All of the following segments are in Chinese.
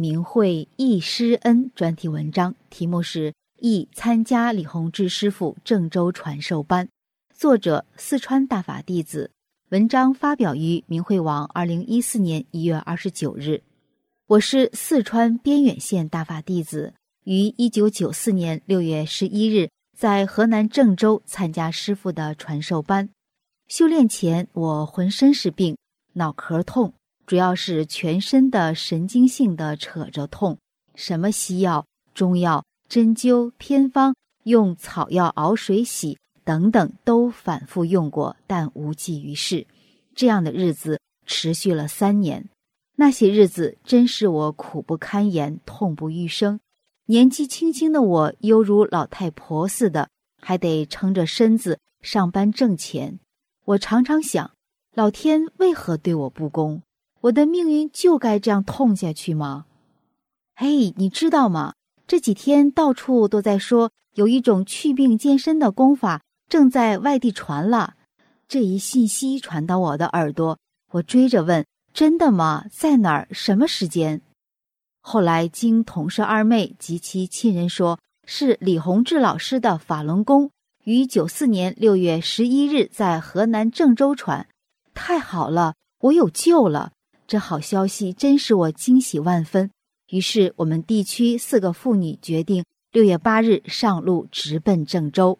明慧忆师恩专题文章，题目是《忆参加李洪志师傅郑州传授班》，作者四川大法弟子。文章发表于明慧网，二零一四年一月二十九日。我是四川边远县大法弟子，于一九九四年六月十一日在河南郑州参加师傅的传授班。修炼前，我浑身是病，脑壳痛，主要是全身的神经性的扯着痛。什么西药、中药、针灸、偏方，用草药熬水洗。等等都反复用过，但无济于事。这样的日子持续了三年，那些日子真是我苦不堪言、痛不欲生。年纪轻轻的我，犹如老太婆似的，还得撑着身子上班挣钱。我常常想，老天为何对我不公？我的命运就该这样痛下去吗？嘿，你知道吗？这几天到处都在说，有一种祛病健身的功法。正在外地传了，这一信息传到我的耳朵，我追着问：“真的吗？在哪儿？什么时间？”后来经同事二妹及其亲人说，是李洪志老师的法轮功于九四年六月十一日在河南郑州传。太好了，我有救了！这好消息真使我惊喜万分。于是我们地区四个妇女决定六月八日上路，直奔郑州。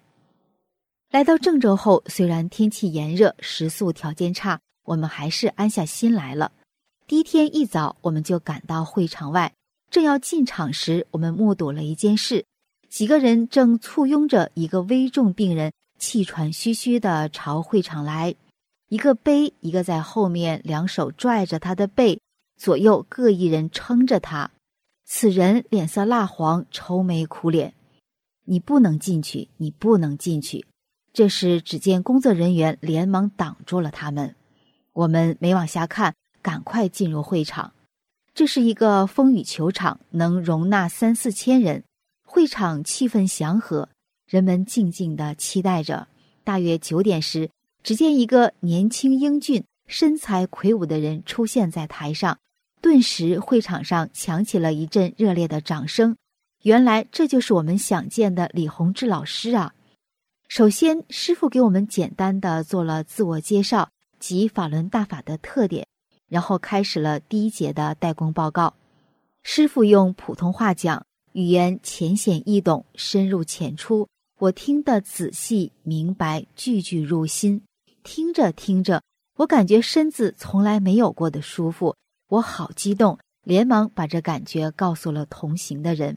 来到郑州后，虽然天气炎热，食宿条件差，我们还是安下心来了。第一天一早，我们就赶到会场外，正要进场时，我们目睹了一件事：几个人正簇拥着一个危重病人，气喘吁吁地朝会场来，一个背，一个在后面，两手拽着他的背，左右各一人撑着他。此人脸色蜡黄，愁眉苦脸。你不能进去，你不能进去。这时，只见工作人员连忙挡住了他们。我们没往下看，赶快进入会场。这是一个风雨球场，能容纳三四千人。会场气氛祥和，人们静静的期待着。大约九点时，只见一个年轻英俊、身材魁梧的人出现在台上，顿时会场上响起了一阵热烈的掌声。原来，这就是我们想见的李洪志老师啊！首先，师傅给我们简单的做了自我介绍及法轮大法的特点，然后开始了第一节的代工报告。师傅用普通话讲，语言浅显易懂，深入浅出，我听得仔细明白，句句入心。听着听着，我感觉身子从来没有过的舒服，我好激动，连忙把这感觉告诉了同行的人。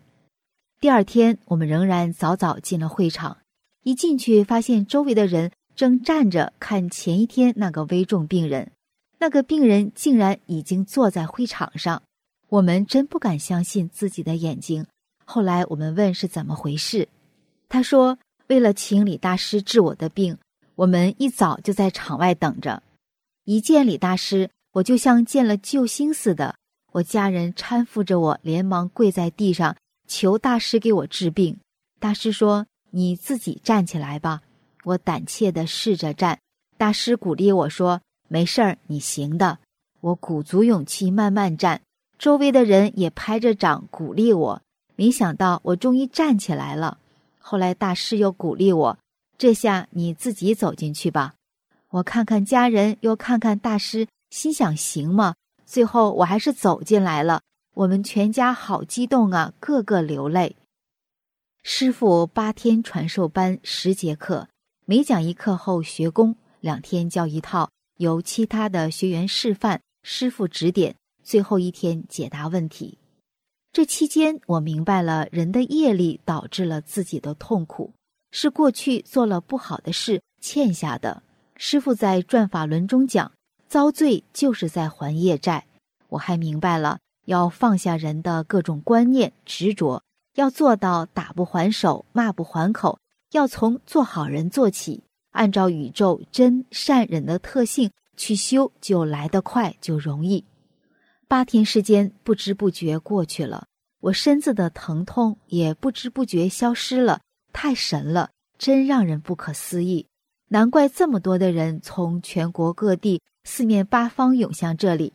第二天，我们仍然早早进了会场。一进去，发现周围的人正站着看前一天那个危重病人，那个病人竟然已经坐在会场上，我们真不敢相信自己的眼睛。后来我们问是怎么回事，他说：“为了请李大师治我的病，我们一早就在场外等着。一见李大师，我就像见了救星似的，我家人搀扶着我，连忙跪在地上求大师给我治病。大师说。”你自己站起来吧，我胆怯的试着站。大师鼓励我说：“没事儿，你行的。”我鼓足勇气慢慢站，周围的人也拍着掌鼓励我。没想到我终于站起来了。后来大师又鼓励我：“这下你自己走进去吧。”我看看家人，又看看大师，心想：“行吗？”最后我还是走进来了。我们全家好激动啊，个个流泪。师傅八天传授班十节课，每讲一课后学功，两天教一套，由其他的学员示范，师傅指点，最后一天解答问题。这期间，我明白了人的业力导致了自己的痛苦，是过去做了不好的事欠下的。师傅在转法轮中讲，遭罪就是在还业债。我还明白了，要放下人的各种观念执着，要做到打不还手，骂不还口，要从做好人做起，按照宇宙真善忍的特性去修，就来得快，就容易。八天时间不知不觉过去了，我身子的疼痛也不知不觉消失了，太神了，真让人不可思议。难怪这么多的人从全国各地、四面八方涌向这里，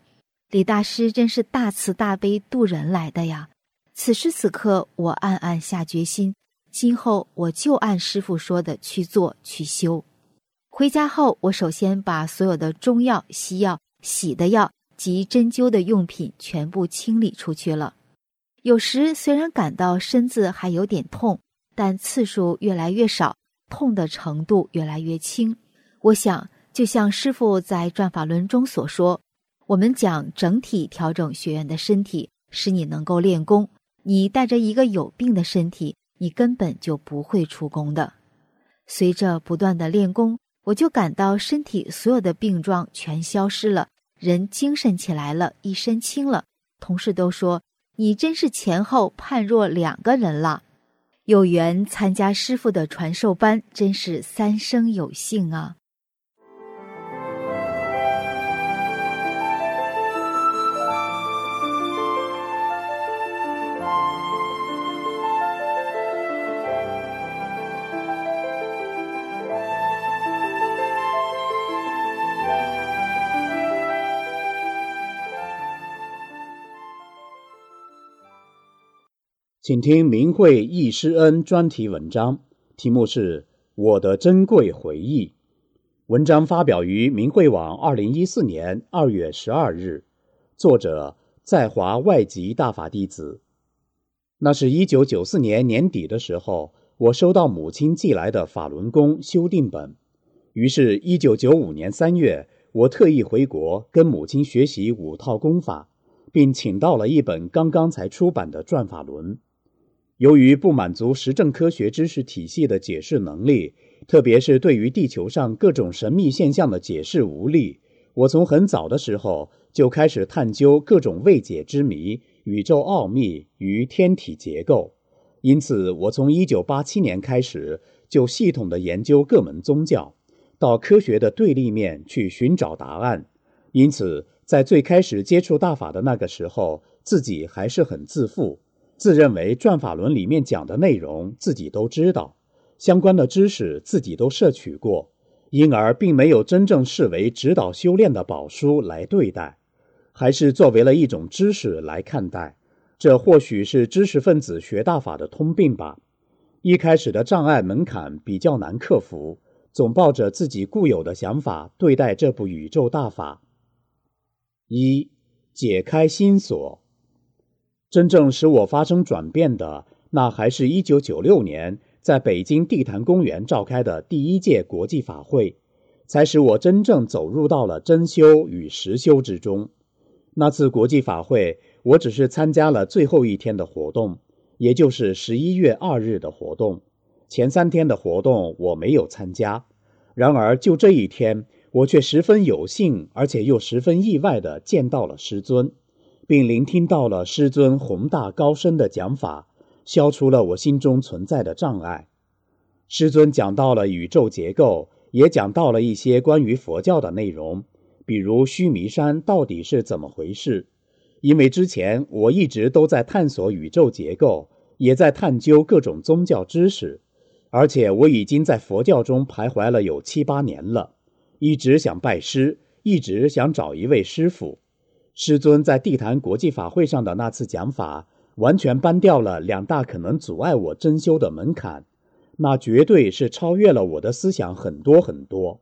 李大师真是大慈大悲渡人来的呀！此时此刻，我暗暗下决心，今后我就按师傅说的去做去修。回家后，我首先把所有的中药、西药、洗的药及针灸的用品全部清理出去了。有时虽然感到身子还有点痛，但次数越来越少。痛的程度越来越轻，我想，就像师傅在转法轮中所说，我们讲整体调整学员的身体，使你能够练功。你带着一个有病的身体，你根本就不会出功的。随着不断的练功，我就感到身体所有的病状全消失了，人精神起来了，一身轻了。同事都说，你真是前后判若两个人了。有缘参加师傅的传授班，真是三生有幸啊！请听明慧易师恩专题文章，题目是《我的珍贵回忆》。文章发表于明慧网，二零一四年二月十二日。作者在华外籍大法弟子。那是一九九四年年底的时候，我收到母亲寄来的法轮功修订本。于是，一九九五年三月，我特意回国跟母亲学习五套功法，并请到了一本刚刚才出版的《转法轮》。由于不满足实证科学知识体系的解释能力，特别是对于地球上各种神秘现象的解释无力，我从很早的时候就开始探究各种未解之谜、宇宙奥秘与天体结构。因此，我从1987年开始就系统的研究各门宗教，到科学的对立面去寻找答案。因此，在最开始接触大法的那个时候，自己还是很自负。自认为转法轮里面讲的内容自己都知道，相关的知识自己都摄取过，因而并没有真正视为指导修炼的宝书来对待，还是作为了一种知识来看待。这或许是知识分子学大法的通病吧。一开始的障碍门槛比较难克服，总抱着自己固有的想法对待这部宇宙大法。一，解开心锁。真正使我发生转变的，那还是一九九六年在北京地坛公园召开的第一届国际法会，才使我真正走入到了真修与实修之中。那次国际法会，我只是参加了最后一天的活动，也就是十一月二日的活动。前三天的活动我没有参加。然而就这一天，我却十分有幸，而且又十分意外地见到了师尊。并聆听到了师尊宏大高深的讲法，消除了我心中存在的障碍。师尊讲到了宇宙结构，也讲到了一些关于佛教的内容，比如须弥山到底是怎么回事。因为之前我一直都在探索宇宙结构，也在探究各种宗教知识，而且我已经在佛教中徘徊了有七八年了，一直想拜师，一直想找一位师傅。师尊在地坛国际法会上的那次讲法，完全搬掉了两大可能阻碍我真修的门槛，那绝对是超越了我的思想很多很多。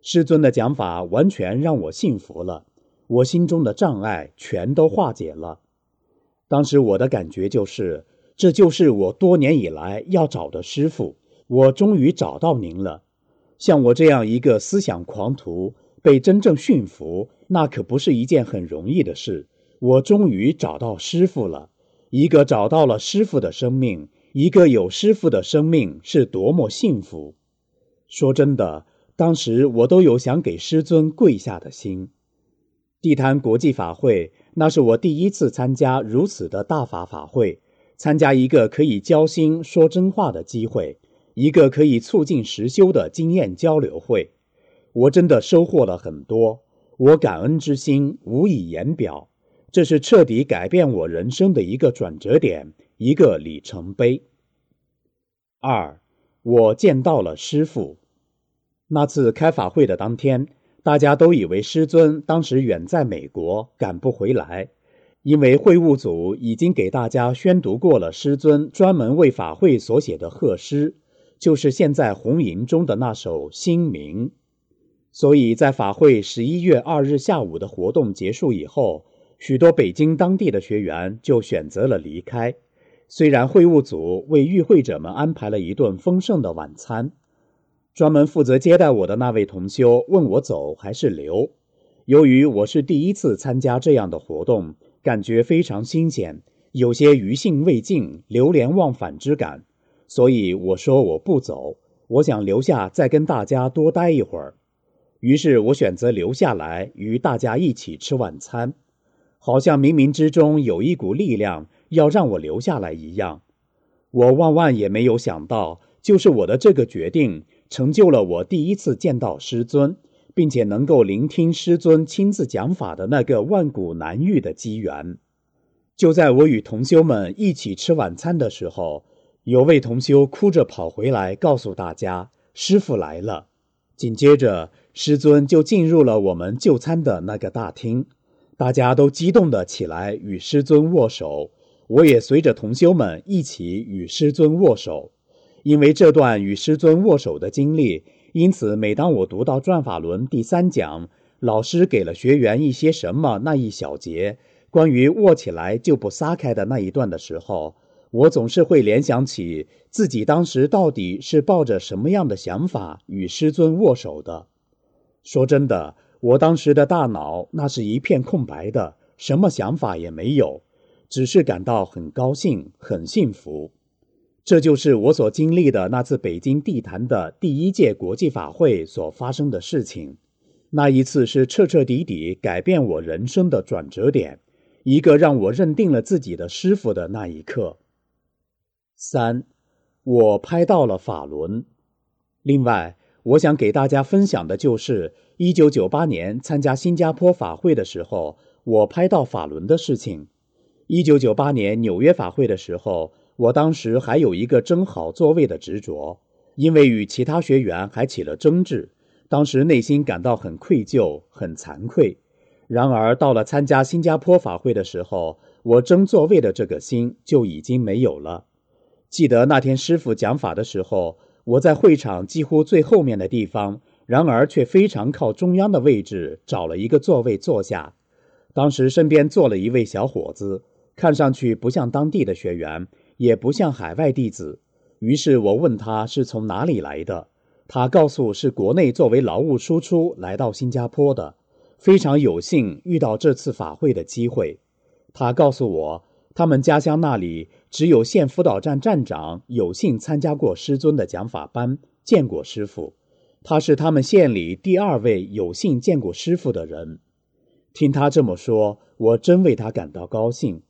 师尊的讲法完全让我信服了，我心中的障碍全都化解了。当时我的感觉就是，这就是我多年以来要找的师傅，我终于找到您了。像我这样一个思想狂徒。被真正驯服，那可不是一件很容易的事。我终于找到师傅了，一个找到了师傅的生命，一个有师傅的生命是多么幸福。说真的，当时我都有想给师尊跪下的心。地坛国际法会，那是我第一次参加如此的大法法会，参加一个可以交心说真话的机会，一个可以促进实修的经验交流会。我真的收获了很多，我感恩之心无以言表。这是彻底改变我人生的一个转折点，一个里程碑。二，我见到了师傅。那次开法会的当天，大家都以为师尊当时远在美国，赶不回来，因为会务组已经给大家宣读过了师尊专门为法会所写的贺诗，就是现在红吟中的那首《新名》。所以在法会十一月二日下午的活动结束以后，许多北京当地的学员就选择了离开。虽然会务组为与会者们安排了一顿丰盛的晚餐，专门负责接待我的那位同修问我走还是留。由于我是第一次参加这样的活动，感觉非常新鲜，有些余兴未尽、流连忘返之感，所以我说我不走，我想留下再跟大家多待一会儿。于是我选择留下来与大家一起吃晚餐，好像冥冥之中有一股力量要让我留下来一样。我万万也没有想到，就是我的这个决定，成就了我第一次见到师尊，并且能够聆听师尊亲自讲法的那个万古难遇的机缘。就在我与同修们一起吃晚餐的时候，有位同修哭着跑回来告诉大家：“师傅来了。”紧接着。师尊就进入了我们就餐的那个大厅，大家都激动地起来与师尊握手，我也随着同修们一起与师尊握手。因为这段与师尊握手的经历，因此每当我读到《转法轮》第三讲，老师给了学员一些什么那一小节，关于握起来就不撒开的那一段的时候，我总是会联想起自己当时到底是抱着什么样的想法与师尊握手的。说真的，我当时的大脑那是一片空白的，什么想法也没有，只是感到很高兴、很幸福。这就是我所经历的那次北京地坛的第一届国际法会所发生的事情。那一次是彻彻底底改变我人生的转折点，一个让我认定了自己的师傅的那一刻。三，我拍到了法轮。另外。我想给大家分享的就是，一九九八年参加新加坡法会的时候，我拍到法轮的事情。一九九八年纽约法会的时候，我当时还有一个争好座位的执着，因为与其他学员还起了争执，当时内心感到很愧疚、很惭愧。然而到了参加新加坡法会的时候，我争座位的这个心就已经没有了。记得那天师傅讲法的时候。我在会场几乎最后面的地方，然而却非常靠中央的位置找了一个座位坐下。当时身边坐了一位小伙子，看上去不像当地的学员，也不像海外弟子。于是我问他是从哪里来的，他告诉是国内作为劳务输出来到新加坡的，非常有幸遇到这次法会的机会。他告诉我。他们家乡那里只有县辅导站站长有幸参加过师尊的讲法班，见过师傅。他是他们县里第二位有幸见过师傅的人。听他这么说，我真为他感到高兴。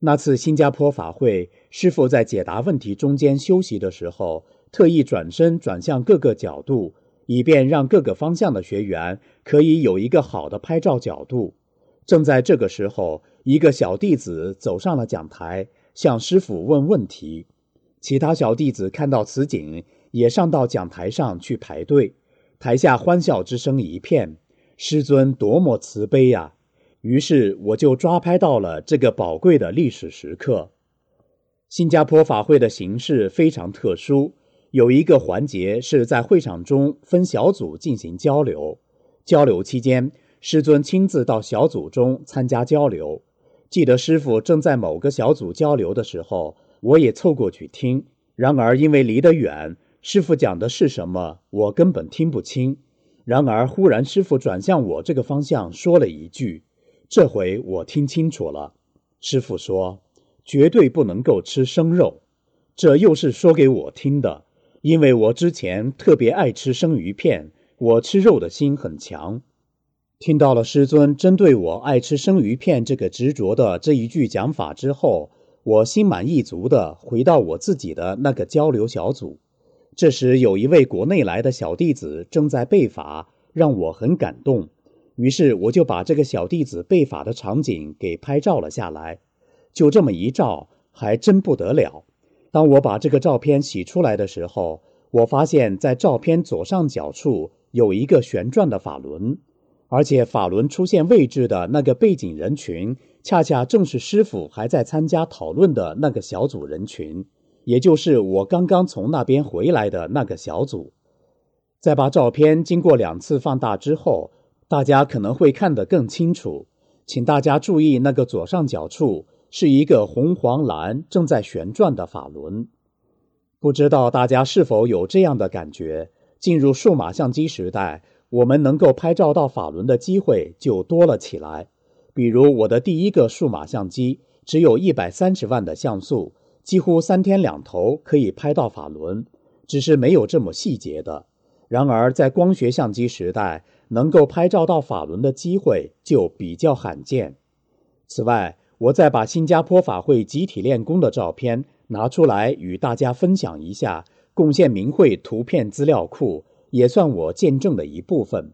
那次新加坡法会，师傅在解答问题中间休息的时候，特意转身转向各个角度，以便让各个方向的学员可以有一个好的拍照角度。正在这个时候。一个小弟子走上了讲台，向师傅问问题。其他小弟子看到此景，也上到讲台上去排队。台下欢笑之声一片。师尊多么慈悲呀！于是我就抓拍到了这个宝贵的历史时刻。新加坡法会的形式非常特殊，有一个环节是在会场中分小组进行交流。交流期间，师尊亲自到小组中参加交流。记得师傅正在某个小组交流的时候，我也凑过去听。然而因为离得远，师傅讲的是什么，我根本听不清。然而忽然师傅转向我这个方向说了一句：“这回我听清楚了。”师傅说：“绝对不能够吃生肉。”这又是说给我听的。因为我之前特别爱吃生鱼片，我吃肉的心很强。听到了师尊针对我爱吃生鱼片这个执着的这一句讲法之后，我心满意足的回到我自己的那个交流小组。这时，有一位国内来的小弟子正在背法，让我很感动。于是，我就把这个小弟子背法的场景给拍照了下来。就这么一照，还真不得了。当我把这个照片洗出来的时候，我发现在照片左上角处有一个旋转的法轮。而且法轮出现位置的那个背景人群，恰恰正是师傅还在参加讨论的那个小组人群，也就是我刚刚从那边回来的那个小组。在把照片经过两次放大之后，大家可能会看得更清楚。请大家注意，那个左上角处是一个红黄蓝正在旋转的法轮。不知道大家是否有这样的感觉？进入数码相机时代。我们能够拍照到法轮的机会就多了起来。比如我的第一个数码相机只有一百三十万的像素，几乎三天两头可以拍到法轮，只是没有这么细节的。然而在光学相机时代，能够拍照到法轮的机会就比较罕见。此外，我再把新加坡法会集体练功的照片拿出来与大家分享一下，贡献明慧图片资料库。也算我见证的一部分。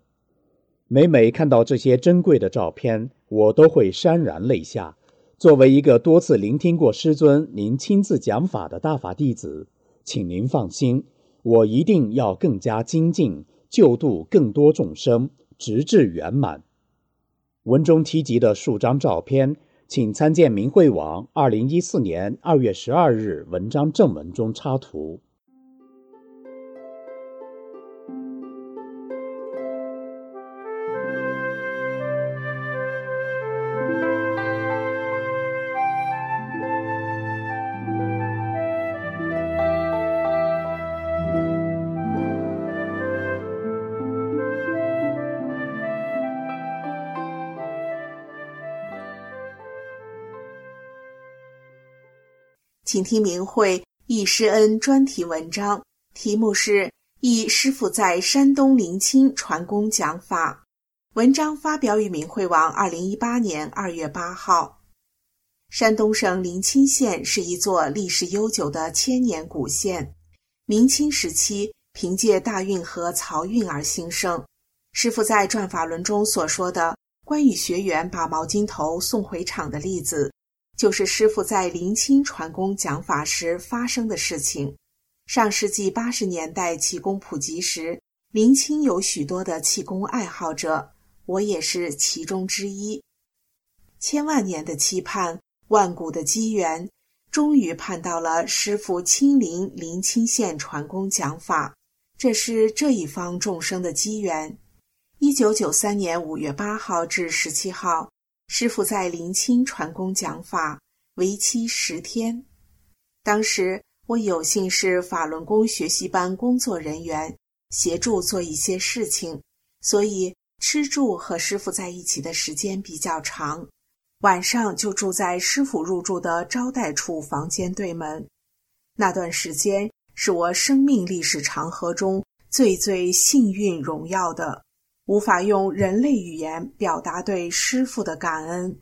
每每看到这些珍贵的照片，我都会潸然泪下。作为一个多次聆听过师尊您亲自讲法的大法弟子，请您放心，我一定要更加精进，救度更多众生，直至圆满。文中提及的数张照片，请参见明慧网二零一四年二月十二日文章正文中插图。请听明慧易师恩专题文章，题目是《易师傅在山东临清传功讲法》。文章发表于明慧网，二零一八年二月八号。山东省临清县是一座历史悠久的千年古县，明清时期凭借大运河漕运而兴盛。师傅在转法轮中所说的关于学员把毛巾头送回厂的例子。就是师傅在临清传功讲法时发生的事情。上世纪八十年代气功普及时，临清有许多的气功爱好者，我也是其中之一。千万年的期盼，万古的机缘，终于盼到了师傅亲临临清县传功讲法，这是这一方众生的机缘。一九九三年五月八号至十七号。师傅在临清传功讲法，为期十天。当时我有幸是法轮功学习班工作人员，协助做一些事情，所以吃住和师傅在一起的时间比较长。晚上就住在师傅入住的招待处房间对门。那段时间是我生命历史长河中最最幸运荣耀的。无法用人类语言表达对师傅的感恩。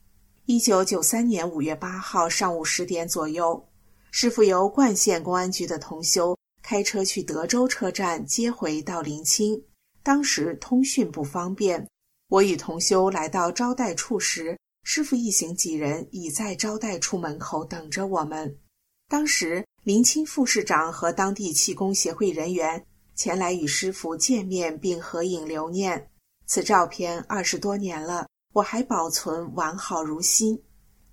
一九九三年五月八号上午十点左右，师傅由冠县公安局的同修开车去德州车站接回到临清。当时通讯不方便，我与同修来到招待处时，师傅一行几人已在招待处门口等着我们。当时临清副市长和当地气功协会人员前来与师傅见面并合影留念。此照片二十多年了，我还保存完好如新。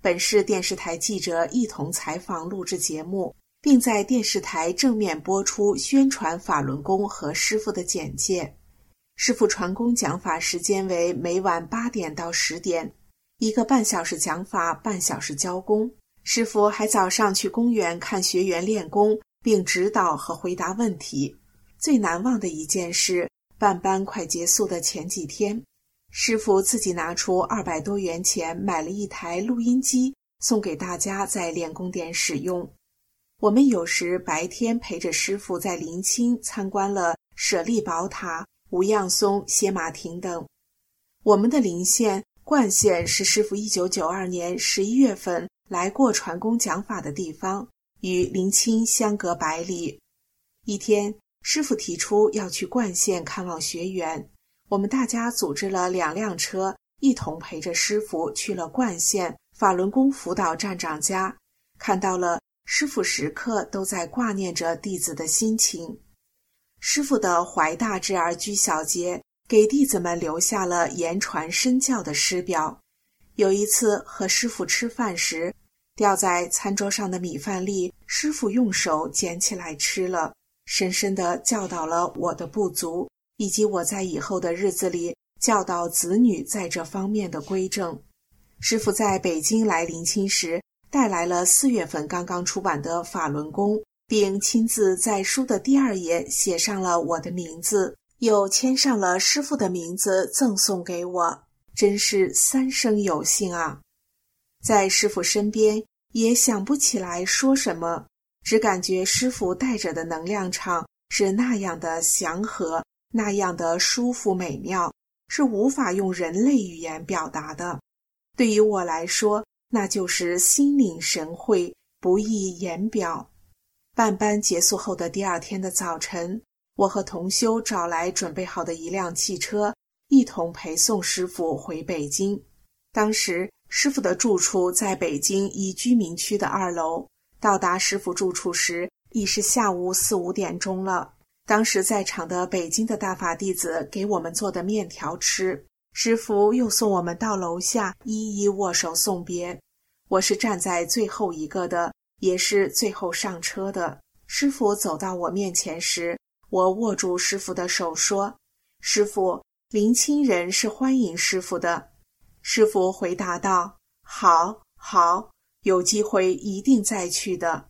本市电视台记者一同采访录制节目，并在电视台正面播出宣传法轮功和师傅的简介。师傅传功讲法时间为每晚八点到十点，一个半小时讲法，半小时教功。师傅还早上去公园看学员练功，并指导和回答问题。最难忘的一件事。办班快结束的前几天，师傅自己拿出二百多元钱买了一台录音机，送给大家在练功点使用。我们有时白天陪着师傅在临清参观了舍利宝塔、无恙松、歇马亭等。我们的临县冠县是师傅一九九二年十一月份来过传功讲法的地方，与临清相隔百里。一天，师傅提出要去冠县看望学员，我们大家组织了两辆车，一同陪着师傅去了冠县法轮功辅导站长家，看到了。师傅时刻都在挂念着弟子的心情。师傅的怀大志而居小节，给弟子们留下了言传身教的师表。有一次和师傅吃饭时，掉在餐桌上的米饭粒，师傅用手捡起来吃了，深深地教导了我的不足，以及我在以后的日子里教导子女在这方面的规正。师傅在北京来临清时。带来了四月份刚刚出版的《法轮功》，并亲自在书的第二页写上了我的名字，又签上了师傅的名字，赠送给我，真是三生有幸啊！在师傅身边，也想不起来说什么，只感觉师傅带着的能量场是那样的祥和，那样的舒服美妙，是无法用人类语言表达的。对于我来说，那就是心领神会，不易言表。办班结束后的第二天的早晨，我和同修找来准备好的一辆汽车，一同陪送师傅回北京。当时师傅的住处在北京一居民区的二楼。到达师傅住处时，已是下午四五点钟了。当时在场的北京的大法弟子给我们做的面条吃，师傅又送我们到楼下，一一握手送别。我是站在最后一个的，也是最后上车的。师傅走到我面前时，我握住师傅的手说：“师傅，林清人是欢迎师傅的。”师傅回答道：“好，好，有机会一定再去的。”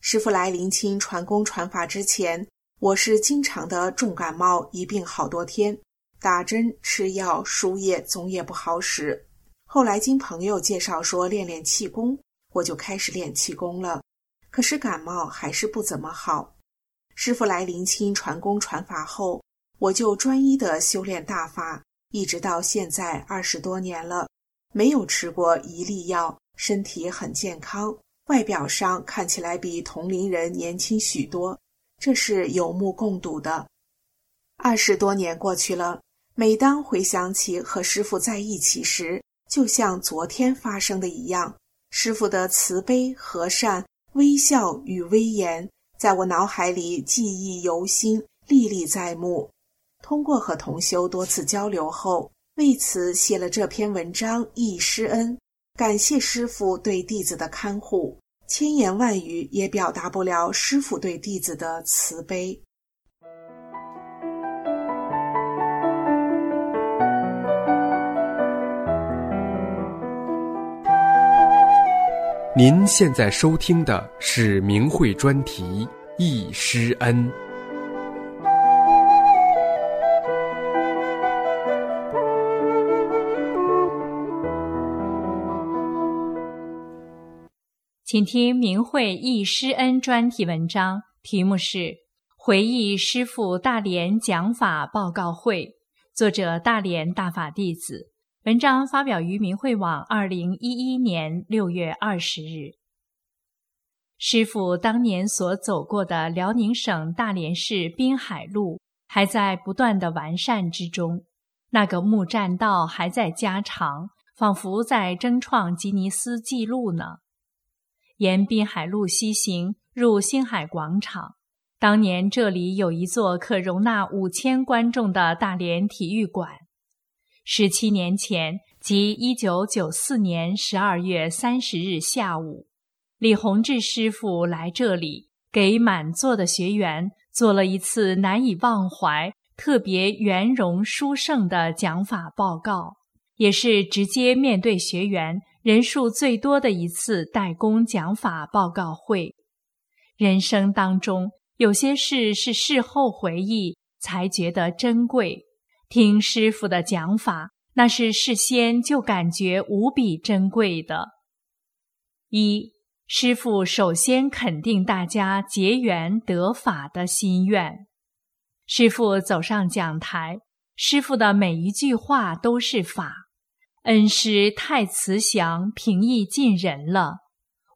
师傅来临清传功传法之前，我是经常的重感冒，一病好多天，打针吃药输液总也不好使。后来经朋友介绍说练练气功，我就开始练气功了。可是感冒还是不怎么好。师傅来临清传功传法后，我就专一的修炼大法，一直到现在二十多年了，没有吃过一粒药，身体很健康，外表上看起来比同龄人年轻许多，这是有目共睹的。二十多年过去了，每当回想起和师傅在一起时，就像昨天发生的一样，师傅的慈悲、和善、微笑与威严，在我脑海里记忆犹新，历历在目。通过和同修多次交流后，为此写了这篇文章忆师恩，感谢师傅对弟子的看护，千言万语也表达不了师傅对弟子的慈悲。您现在收听的是明慧专题《忆师恩》。请听明慧忆师恩专题文章，题目是《回忆师父大连讲法报告会》，作者大连大法弟子。文章发表于明慧网，二零一一年六月二十日。师傅当年所走过的辽宁省大连市滨海路还在不断的完善之中，那个木栈道还在加长，仿佛在争创吉尼斯纪录呢。沿滨海路西行，入星海广场。当年这里有一座可容纳五千观众的大连体育馆。十七年前，即一九九四年十二月三十日下午，李洪志师傅来这里给满座的学员做了一次难以忘怀、特别圆融殊胜的讲法报告，也是直接面对学员人数最多的一次代工讲法报告会。人生当中有些事是事后回忆才觉得珍贵。听师傅的讲法，那是事先就感觉无比珍贵的。一师傅首先肯定大家结缘得法的心愿。师傅走上讲台，师傅的每一句话都是法。恩师太慈祥、平易近人了，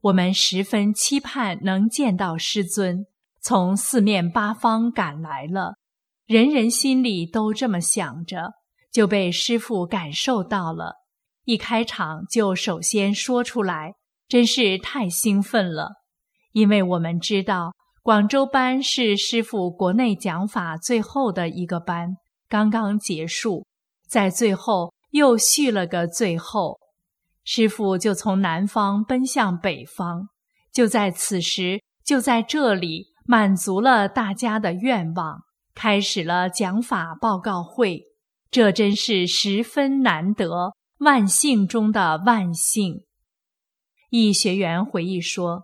我们十分期盼能见到师尊，从四面八方赶来了，人人心里都这么想着，就被师父感受到了。一开场就首先说出来。真是太兴奋了，因为我们知道广州班是师傅国内讲法最后的一个班，刚刚结束，在最后又续了个最后，师傅就从南方奔向北方，就在此时，就在这里满足了大家的愿望，开始了讲法报告会，这真是十分难得，万幸中的万幸。一学员回忆说：“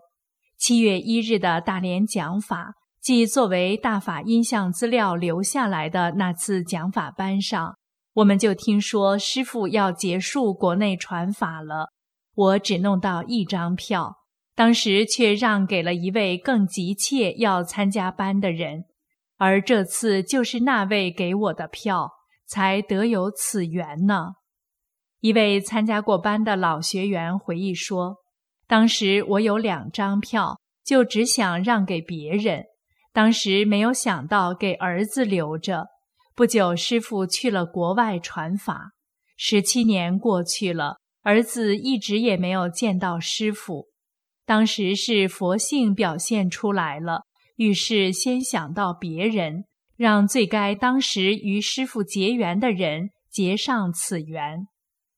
七月一日的大连讲法，即作为大法音像资料留下来的那次讲法班上，我们就听说师傅要结束国内传法了。我只弄到一张票，当时却让给了一位更急切要参加班的人，而这次就是那位给我的票，才得有此缘呢。”一位参加过班的老学员回忆说。当时我有两张票，就只想让给别人。当时没有想到给儿子留着。不久，师傅去了国外传法。十七年过去了，儿子一直也没有见到师傅。当时是佛性表现出来了，于是先想到别人，让最该当时与师傅结缘的人结上此缘。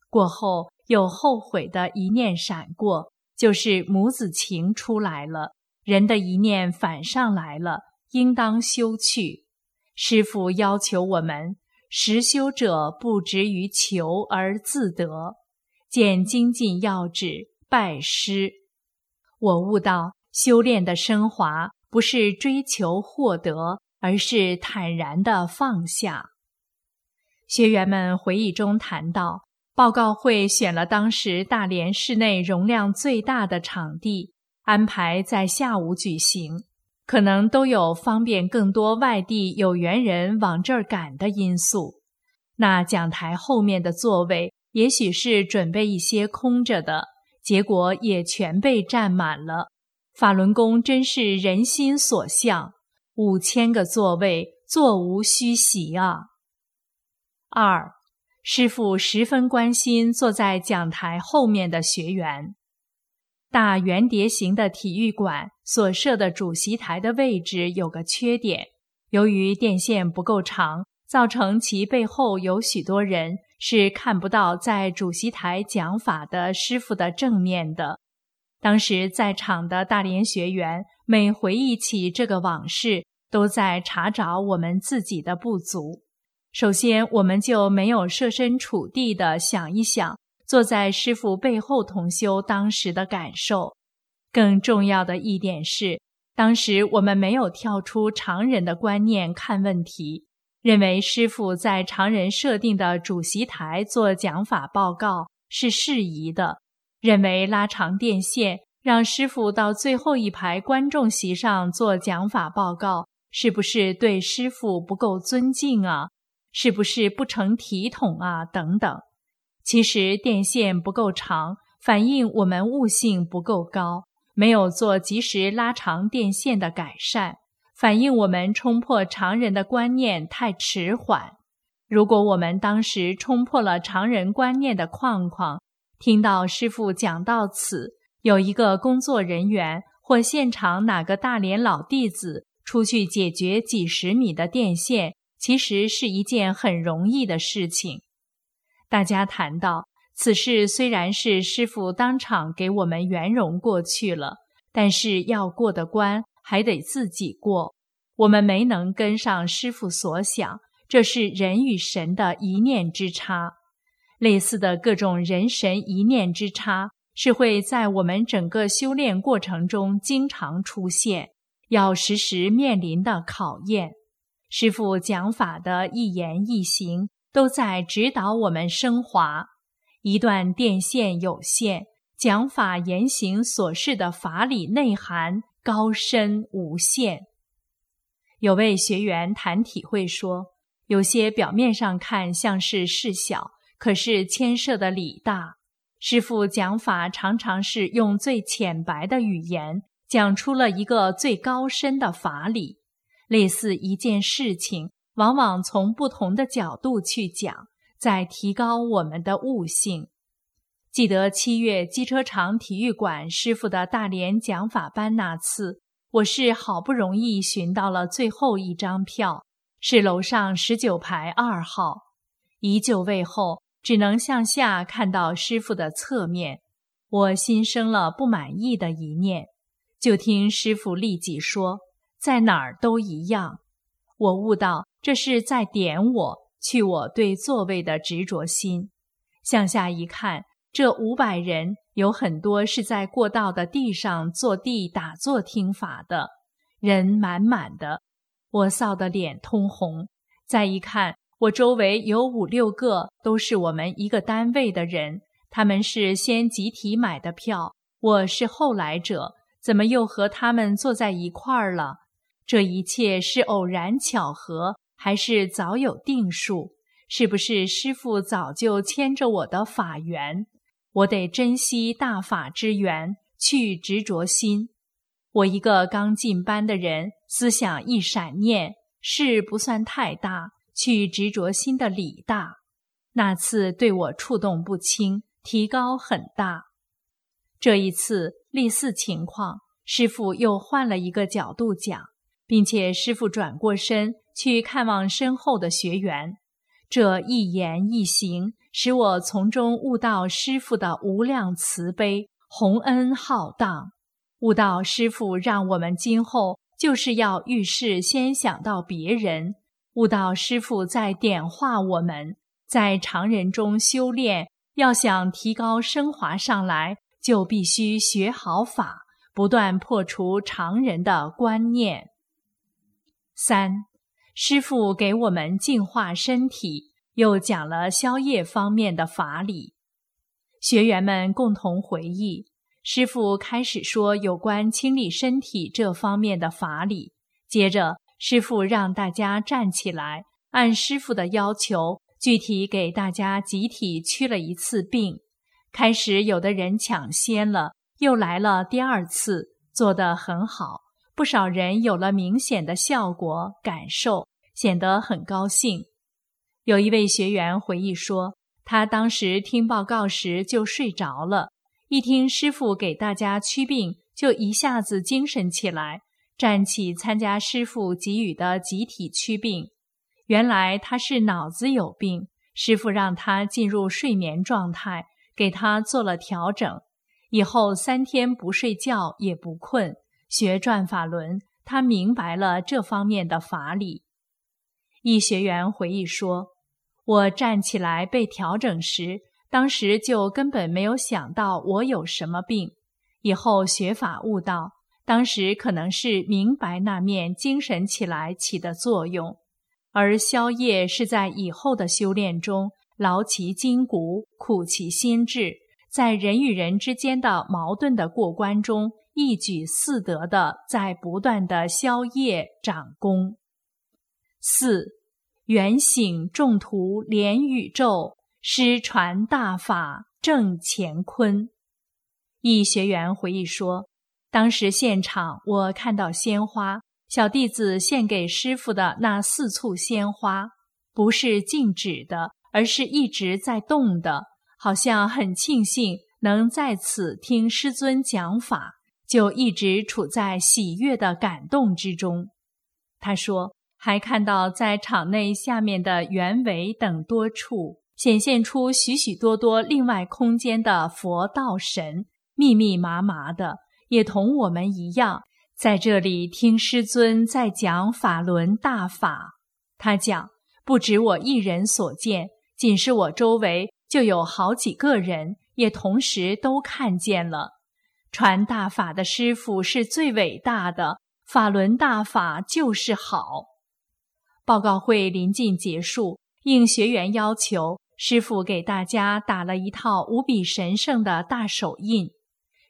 过后有后悔的一念闪过。就是母子情出来了，人的一念反上来了，应当修去。师父要求我们实修者不执于求而自得，见精进要旨，拜师。我悟到修炼的升华不是追求获得，而是坦然的放下。学员们回忆中谈到。报告会选了当时大连市内容量最大的场地，安排在下午举行，可能都有方便更多外地有缘人往这儿赶的因素。那讲台后面的座位，也许是准备一些空着的，结果也全被占满了。法轮功真是人心所向，五千个座位，座无虚席啊！二。师傅十分关心坐在讲台后面的学员。大圆碟形的体育馆所设的主席台的位置有个缺点，由于电线不够长，造成其背后有许多人是看不到在主席台讲法的师傅的正面的。当时在场的大连学员每回忆起这个往事，都在查找我们自己的不足。首先，我们就没有设身处地的想一想，坐在师傅背后同修当时的感受。更重要的一点是，当时我们没有跳出常人的观念看问题，认为师傅在常人设定的主席台做讲法报告是适宜的，认为拉长电线让师傅到最后一排观众席上做讲法报告，是不是对师傅不够尊敬啊？是不是不成体统啊？等等，其实电线不够长，反映我们悟性不够高，没有做及时拉长电线的改善，反映我们冲破常人的观念太迟缓。如果我们当时冲破了常人观念的框框，听到师傅讲到此，有一个工作人员或现场哪个大连老弟子出去解决几十米的电线。其实是一件很容易的事情。大家谈到此事，虽然是师傅当场给我们圆融过去了，但是要过的关还得自己过。我们没能跟上师傅所想，这是人与神的一念之差。类似的各种人神一念之差，是会在我们整个修炼过程中经常出现，要时时面临的考验。师傅讲法的一言一行，都在指导我们升华。一段电线有限，讲法言行所示的法理内涵高深无限。有位学员谈体会说，有些表面上看像是事小，可是牵涉的理大。师父讲法常常是用最浅白的语言讲出了一个最高深的法理，类似一件事情，往往从不同的角度去讲，在提高我们的悟性。记得七月机车厂体育馆师傅的大连讲法班那次。我是好不容易寻到了最后一张票，是楼上十九排二号。一就位后，只能向下看到师傅的侧面，我心生了不满意的一念。就听师傅立即说：“在哪儿都一样。”我悟到这是在点我去我对座位的执着心。向下一看，这五百人。有很多是在过道的地上坐地打坐听法的人，满满的，我臊得脸通红。再一看，我周围有五六个都是我们一个单位的人，他们是先集体买的票，我是后来者，怎么又和他们坐在一块儿了？这一切是偶然巧合，还是早有定数？是不是师傅早就牵着我的法缘？我得珍惜大法之缘，去执着心。我一个刚进班的人，思想一闪念，事不算太大，去执着心的理大。那次对我触动不轻，提高很大。这一次类似情况，师傅又换了一个角度讲，并且师傅转过身去看望身后的学员，这一言一行。使我从中悟到师傅的无量慈悲、宏恩浩荡，悟到师傅让我们今后就是要遇事先想到别人，悟到师傅在点化我们，在常人中修炼，要想提高升华上来，就必须学好法，不断破除常人的观念。三，师傅给我们净化身体。又讲了宵夜方面的法理，学员们共同回忆。师傅开始说有关清理身体这方面的法理，接着师傅让大家站起来，按师傅的要求，具体给大家集体驱了一次病。开始有的人抢先了，又来了第二次，做得很好，不少人有了明显的效果感受，显得很高兴。有一位学员回忆说，他当时听报告时就睡着了，一听师傅给大家驱病，就一下子精神起来，站起参加师傅给予的集体驱病。原来他是脑子有病，师傅让他进入睡眠状态，给他做了调整，以后三天不睡觉也不困，学转法轮，他明白了这方面的法理。一学员回忆说。我站起来被调整时，当时就根本没有想到我有什么病。以后学法悟道，当时可能是明白那面精神起来起的作用，而宵夜是在以后的修炼中劳其筋骨、苦其心志，在人与人之间的矛盾的过关中一举四得的在不断的宵夜长功。四。圆醒众徒连宇宙，师传大法正乾坤。一学员回忆说，当时现场我看到鲜花，小弟子献给师傅的那四簇鲜花，不是静止的，而是一直在动的，好像很庆幸能在此听师尊讲法，就一直处在喜悦的感动之中。他说。还看到在场内下面的圆围等多处显现出许许多多另外空间的佛道神，密密麻麻的，也同我们一样，在这里听师尊在讲法轮大法。他讲，不止我一人所见，仅是我周围就有好几个人，也同时都看见了。传大法的师傅是最伟大的，法轮大法就是好。报告会临近结束，应学员要求，师傅给大家打了一套无比神圣的大手印。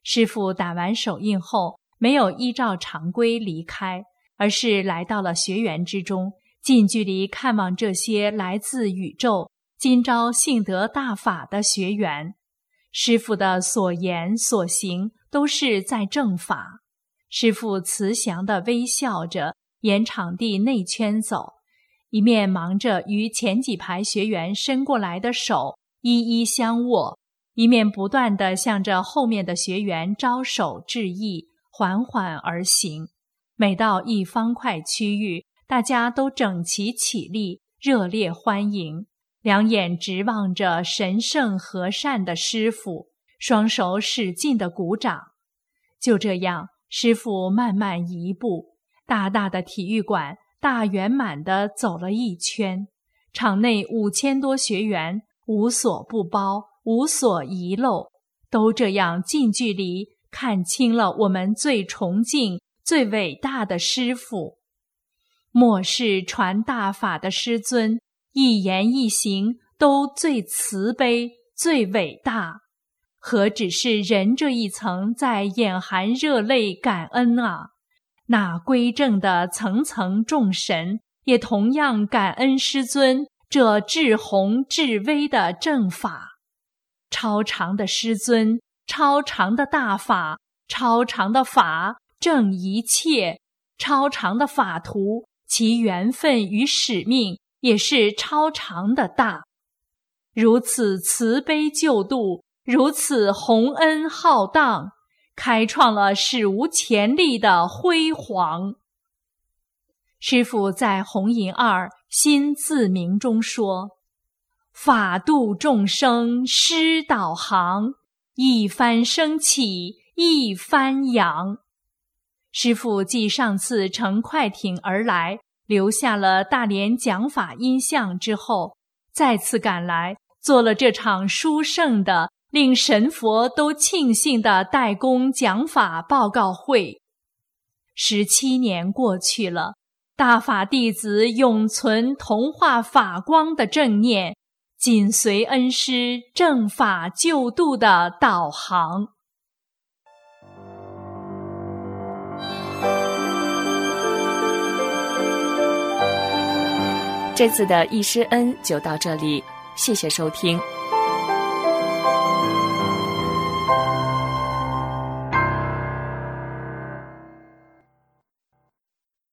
师傅打完手印后，没有依照常规离开，而是来到了学员之中，近距离看望这些来自宇宙、今朝幸得大法的学员。师傅的所言所行都是在正法。师傅慈祥地微笑着，沿场地内圈走，一面忙着与前几排学员伸过来的手一一相握，一面不断地向着后面的学员招手致意，缓缓而行。每到一方块区域，大家都整齐起立，热烈欢迎，两眼直望着神圣和善的师傅，双手使劲地鼓掌。就这样。师傅慢慢一步，大大的体育馆大圆满地走了一圈，场内五千多学员无所不包，无所遗漏，都这样近距离看清了我们最崇敬、最伟大的师傅。末世传大法的师尊，一言一行都最慈悲、最伟大。何止是人这一层在眼含热泪感恩啊！那归正的层层众神也同样感恩师尊这至宏至威的正法，超长的师尊，超长的大法，超长的法正一切，超长的法图，其缘分与使命也是超长的大，如此慈悲救度。如此洪恩浩荡，开创了史无前例的辉煌。师父在红银二心自明中说：“法度众生，师导航，一帆升起，一帆扬。”师父继上次乘快艇而来，留下了大连讲法音像之后，再次赶来，做了这场殊胜的。令神佛都庆幸的代工讲法报告会，十七年过去了，大法弟子永存同化法光的正念，紧随恩师正法救度的导航。这次的易师恩就到这里，谢谢收听。